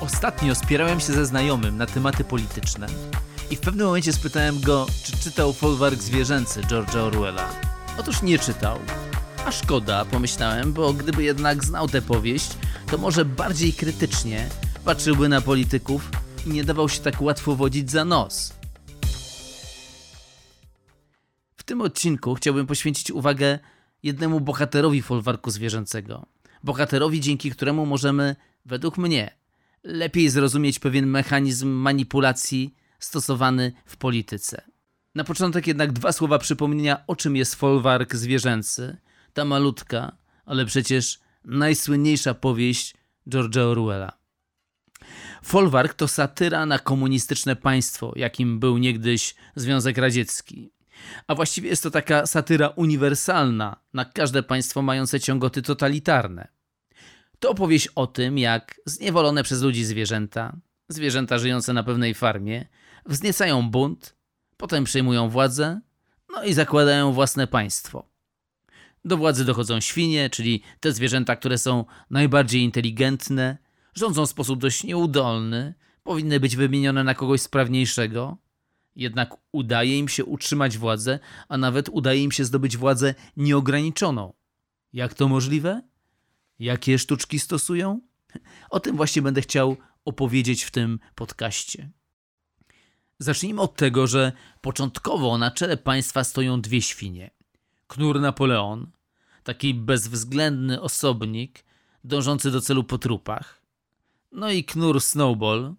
Ostatnio spierałem się ze znajomym na tematy polityczne i w pewnym momencie spytałem go, czy czytał folwark zwierzęcy George'a Orwella. Otóż nie czytał. A szkoda, pomyślałem, bo gdyby jednak znał tę powieść, to może bardziej krytycznie patrzyłby na polityków i nie dawał się tak łatwo wodzić za nos. W tym odcinku chciałbym poświęcić uwagę jednemu bohaterowi folwarku zwierzęcego. Bohaterowi, dzięki któremu możemy, według mnie, lepiej zrozumieć pewien mechanizm manipulacji stosowany w polityce. Na początek jednak dwa słowa przypomnienia, o czym jest folwark zwierzęcy. Ta malutka, ale przecież najsłynniejsza powieść George'a Orwella. Folwark to satyra na komunistyczne państwo, jakim był niegdyś Związek Radziecki. A właściwie jest to taka satyra uniwersalna na każde państwo mające ciągoty totalitarne. To opowieść o tym, jak zniewolone przez ludzi zwierzęta, zwierzęta żyjące na pewnej farmie, wzniecają bunt, potem przejmują władzę, no i zakładają własne państwo. Do władzy dochodzą świnie, czyli te zwierzęta, które są najbardziej inteligentne, rządzą w sposób dość nieudolny, powinny być wymienione na kogoś sprawniejszego. Jednak udaje im się utrzymać władzę, a nawet udaje im się zdobyć władzę nieograniczoną. Jak to możliwe? Jakie sztuczki stosują? O tym właśnie będę chciał opowiedzieć w tym podcaście. Zacznijmy od tego, że początkowo na czele państwa stoją dwie świnie. Knur Napoleon, taki bezwzględny osobnik, dążący do celu po trupach. No i knur Snowball,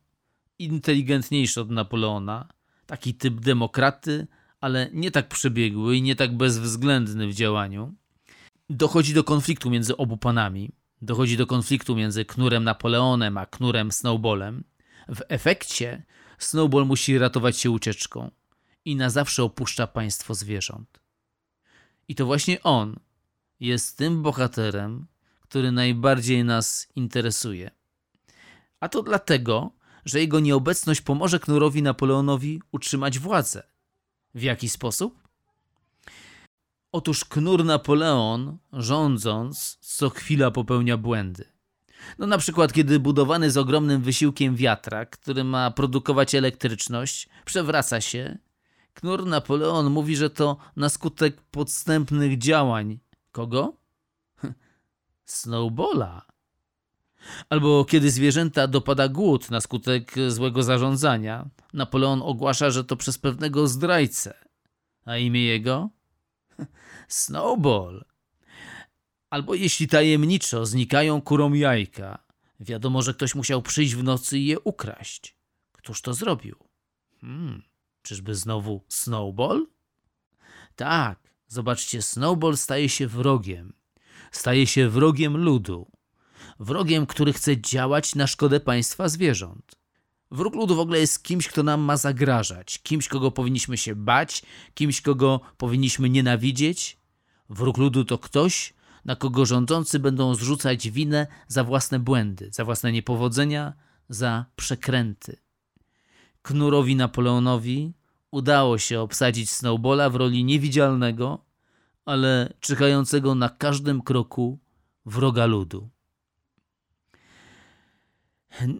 inteligentniejszy od Napoleona, taki typ demokraty, ale nie tak przebiegły i nie tak bezwzględny w działaniu. Dochodzi do konfliktu między obu panami. Dochodzi do konfliktu między knurem Napoleonem a knurem Snowballem. W efekcie Snowball musi ratować się ucieczką i na zawsze opuszcza państwo zwierząt. I to właśnie on jest tym bohaterem, który najbardziej nas interesuje. A to dlatego, że jego nieobecność pomoże Knurowi Napoleonowi utrzymać władzę. W jaki sposób? Otóż Knur Napoleon, rządząc, co chwila popełnia błędy. No na przykład, kiedy budowany z ogromnym wysiłkiem wiatrak, który ma produkować elektryczność, przewraca się, Knur Napoleon mówi, że to na skutek podstępnych działań. Kogo? Snowballa. Albo kiedy zwierzęta dopada głód na skutek złego zarządzania, Napoleon ogłasza, że to przez pewnego zdrajcę. A imię jego? Snowball. Albo jeśli tajemniczo znikają kurom jajka, wiadomo, że ktoś musiał przyjść w nocy i je ukraść. Któż to zrobił? Hmm, czyżby znowu Snowball? Tak, zobaczcie, Snowball staje się wrogiem. Staje się wrogiem ludu. Wrogiem, który chce działać na szkodę państwa zwierząt. Wróg ludu w ogóle jest kimś, kto nam ma zagrażać, kimś, kogo powinniśmy się bać, kimś, kogo powinniśmy nienawidzieć. Wróg ludu to ktoś, na kogo rządzący będą zrzucać winę za własne błędy, za własne niepowodzenia, za przekręty. Knurowi Napoleonowi udało się obsadzić Snowballa w roli niewidzialnego, ale czekającego na każdym kroku wroga ludu.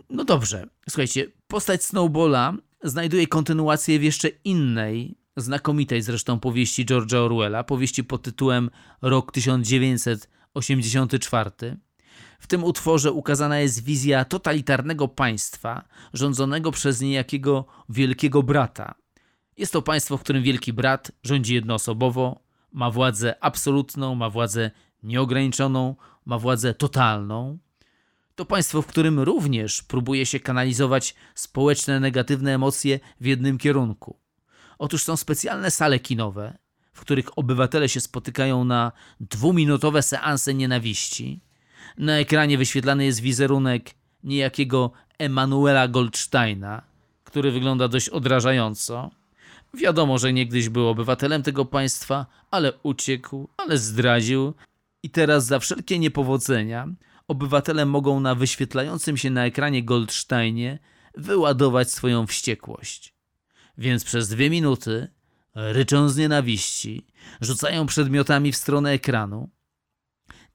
No dobrze, słuchajcie, postać Snowballa znajduje kontynuację w jeszcze innej, znakomitej zresztą powieści George'a Orwella, powieści pod tytułem Rok 1984. W tym utworze ukazana jest wizja totalitarnego państwa rządzonego przez niejakiego wielkiego brata. Jest to państwo, w którym wielki brat rządzi jednoosobowo, ma władzę absolutną, ma władzę nieograniczoną, ma władzę totalną. To państwo, w którym również próbuje się kanalizować społeczne negatywne emocje w jednym kierunku. Otóż są specjalne sale kinowe, w których obywatele się spotykają na dwuminutowe seanse nienawiści. Na ekranie wyświetlany jest wizerunek niejakiego Emanuela Goldsteina, który wygląda dość odrażająco. Wiadomo, że niegdyś był obywatelem tego państwa, ale uciekł, ale zdradził i teraz za wszelkie niepowodzenia obywatele mogą na wyświetlającym się na ekranie Goldsteinie wyładować swoją wściekłość. Więc przez dwie minuty ryczą z nienawiści, rzucają przedmiotami w stronę ekranu.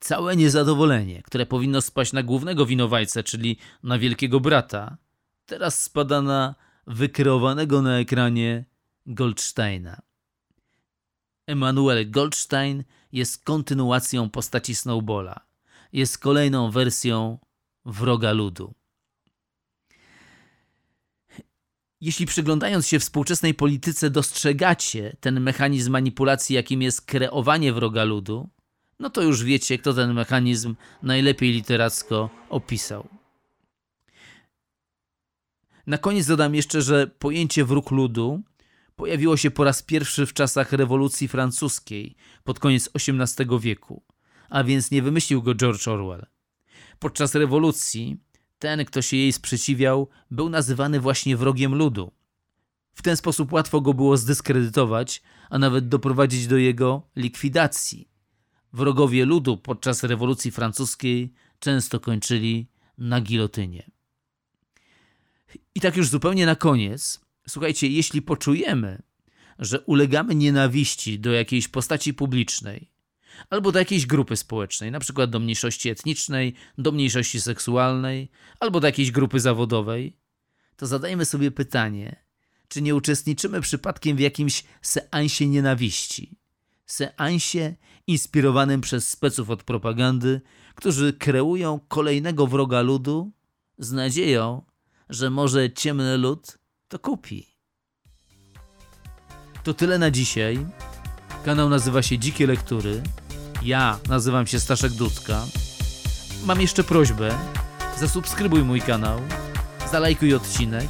całe niezadowolenie, które powinno spaść na głównego winowajcę, czyli na wielkiego brata, teraz spada na wykreowanego na ekranie Goldsteina. Emanuel Goldstein jest kontynuacją postaci Snowballa. Jest kolejną wersją wroga ludu. Jeśli przyglądając się współczesnej polityce dostrzegacie ten mechanizm manipulacji, jakim jest kreowanie wroga ludu, no to już wiecie, kto ten mechanizm najlepiej literacko opisał. Na koniec dodam jeszcze, że pojęcie wróg ludu pojawiło się po raz pierwszy w czasach rewolucji francuskiej pod koniec XVIII wieku, a więc nie wymyślił go George Orwell. Podczas rewolucji ten, kto się jej sprzeciwiał, był nazywany właśnie wrogiem ludu. W ten sposób łatwo go było zdyskredytować, a nawet doprowadzić do jego likwidacji. Wrogowie ludu podczas rewolucji francuskiej często kończyli na gilotynie. I tak już zupełnie na koniec, słuchajcie, jeśli poczujemy, że ulegamy nienawiści do jakiejś postaci publicznej, albo do jakiejś grupy społecznej, na przykład do mniejszości etnicznej, do mniejszości seksualnej, albo do jakiejś grupy zawodowej, to zadajmy sobie pytanie, czy nie uczestniczymy przypadkiem w jakimś seansie nienawiści. Seansie inspirowanym przez speców od propagandy, którzy kreują kolejnego wroga ludu z nadzieją, że może ciemny lud to kupi. To tyle na dzisiaj. Kanał nazywa się Dzikie Lektury. Ja nazywam się Staszek Dudka. Mam jeszcze prośbę. Zasubskrybuj mój kanał, zalajkuj odcinek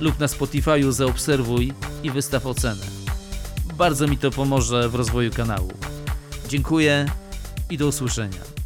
lub na Spotify'u zaobserwuj i wystaw ocenę. Bardzo mi to pomoże w rozwoju kanału. Dziękuję i do usłyszenia.